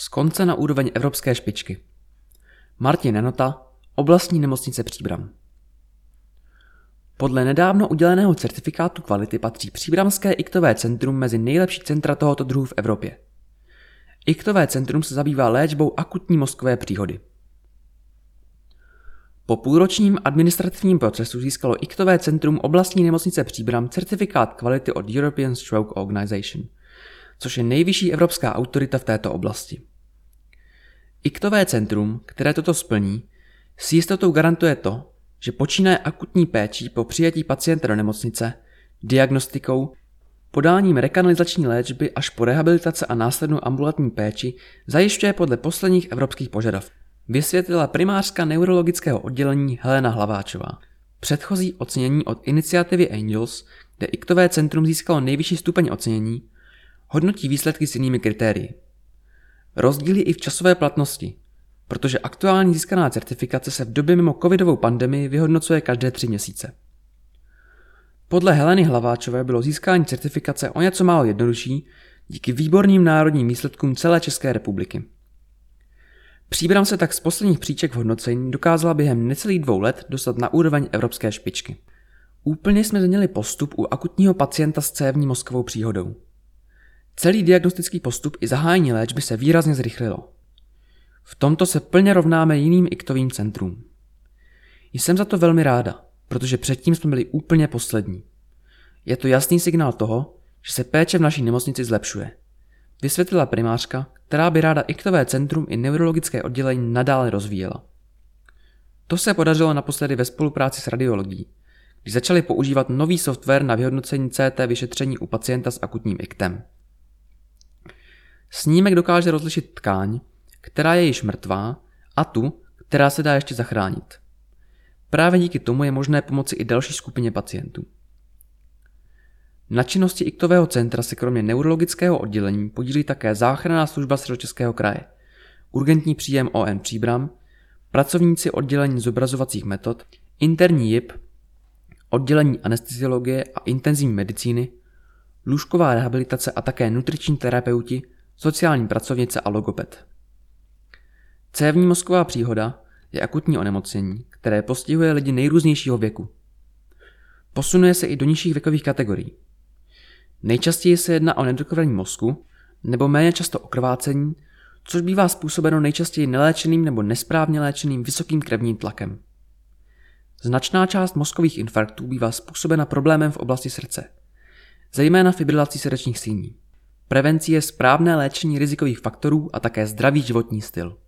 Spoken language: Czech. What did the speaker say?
Z konce na úroveň evropské špičky. Martin Nenota, oblastní nemocnice Příbram. Podle nedávno uděleného certifikátu kvality patří Příbramské iktové centrum mezi nejlepší centra tohoto druhu v Evropě. Iktové centrum se zabývá léčbou akutní mozkové příhody. Po půlročním administrativním procesu získalo Iktové centrum oblastní nemocnice Příbram certifikát kvality od European Stroke Organization, což je nejvyšší evropská autorita v této oblasti. Iktové centrum, které toto splní, s jistotou garantuje to, že počínaje akutní péčí po přijetí pacienta do nemocnice, diagnostikou, podáním rekanalizační léčby až po rehabilitace a následnou ambulantní péči zajišťuje podle posledních evropských požadavků. Vysvětlila primářka neurologického oddělení Helena Hlaváčová. Předchozí ocenění od iniciativy Angels, kde Iktové centrum získalo nejvyšší stupeň ocenění, hodnotí výsledky s jinými kritérii. Rozdíly i v časové platnosti, protože aktuální získaná certifikace se v době mimo covidovou pandemii vyhodnocuje každé tři měsíce. Podle Heleny Hlaváčové bylo získání certifikace o něco málo jednodušší díky výborným národním výsledkům celé České republiky. Příbram se tak z posledních příček v hodnocení dokázala během necelých dvou let dostat na úroveň evropské špičky. Úplně jsme změnili postup u akutního pacienta s cévní mozkovou příhodou. Celý diagnostický postup i zahájení léčby se výrazně zrychlilo. V tomto se plně rovnáme jiným iktovým centrům. Jsem za to velmi ráda, protože předtím jsme byli úplně poslední. Je to jasný signál toho, že se péče v naší nemocnici zlepšuje. Vysvětlila primářka, která by ráda iktové centrum i neurologické oddělení nadále rozvíjela. To se podařilo naposledy ve spolupráci s radiologií, když začali používat nový software na vyhodnocení CT vyšetření u pacienta s akutním iktem. Snímek dokáže rozlišit tkáň, která je již mrtvá, a tu, která se dá ještě zachránit. Právě díky tomu je možné pomoci i další skupině pacientů. Na činnosti iktového centra se kromě neurologického oddělení podílí také záchranná služba Středočeského kraje, urgentní příjem ON Příbram, pracovníci oddělení zobrazovacích metod, interní JIP, oddělení anesteziologie a intenzivní medicíny, lůžková rehabilitace a také nutriční terapeuti, sociální pracovnice a logoped. Cévní mozková příhoda je akutní onemocnění, které postihuje lidi nejrůznějšího věku. Posunuje se i do nižších věkových kategorií. Nejčastěji se jedná o nedokrvení mozku nebo méně často o krvácení, což bývá způsobeno nejčastěji neléčeným nebo nesprávně léčeným vysokým krevním tlakem. Značná část mozkových infarktů bývá způsobena problémem v oblasti srdce, zejména fibrilací srdečních síní. Prevencí je správné léčení rizikových faktorů a také zdravý životní styl.